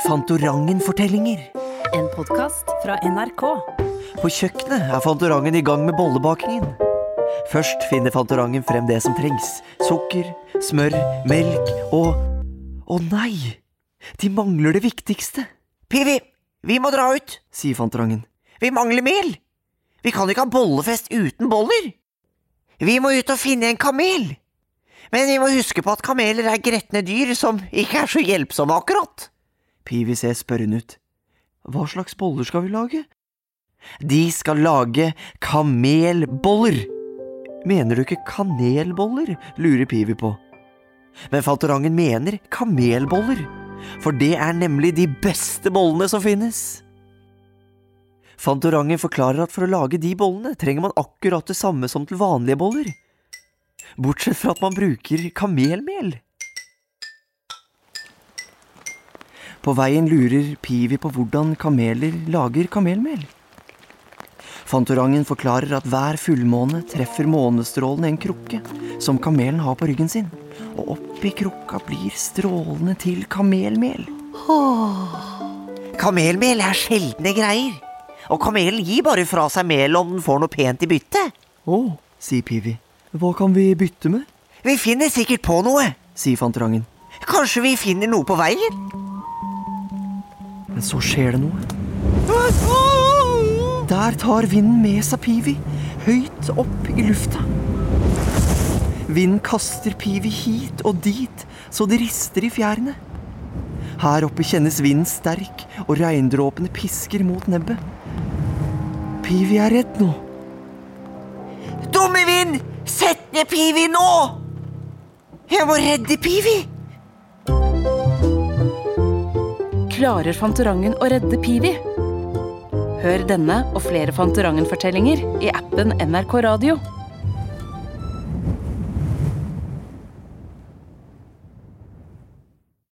Fantorangen-fortellinger. En podkast fra NRK. På kjøkkenet er Fantorangen i gang med bollebakingen. Først finner Fantorangen frem det som trengs. Sukker, smør, melk og Å nei! De mangler det viktigste. Pivi, vi må dra ut, sier Fantorangen. Vi mangler mel. Vi kan ikke ha bollefest uten boller. Vi må ut og finne en kamel. Men vi må huske på at kameler er gretne dyr som ikke er så hjelpsomme akkurat. Pivi ser spørrende ut. Hva slags boller skal vi lage? De skal lage kamelboller. Mener du ikke kanelboller? lurer Pivi på. Men Fantorangen mener kamelboller, for det er nemlig de beste bollene som finnes. Fantorangen forklarer at for å lage de bollene trenger man akkurat det samme som til vanlige boller. Bortsett fra at man bruker kamelmel. På veien lurer Pivi på hvordan kameler lager kamelmel. Fantorangen forklarer at hver fullmåne treffer månestrålene en krukke som kamelen har på ryggen sin, og oppi krukka blir strålene til kamelmel. Kamelmel er sjeldne greier, og kamelen gir bare fra seg mel om den får noe pent i bytte. Å, sier Pivi. Hva kan vi bytte med? Vi finner sikkert på noe, sier Fantorangen. Kanskje vi finner noe på veien? Men så skjer det noe. Der tar vinden med seg Pivi, høyt opp i lufta. Vinden kaster Pivi hit og dit, så det rister i fjærene. Her oppe kjennes vinden sterk, og regndråpene pisker mot nebbet. Pivi er redd nå. Dumme vind! Sett ned Pivi nå! Jeg må redde Pivi! Klarer Fantorangen å redde Pivi? Hør denne og flere Fantorangen-fortellinger i appen NRK Radio.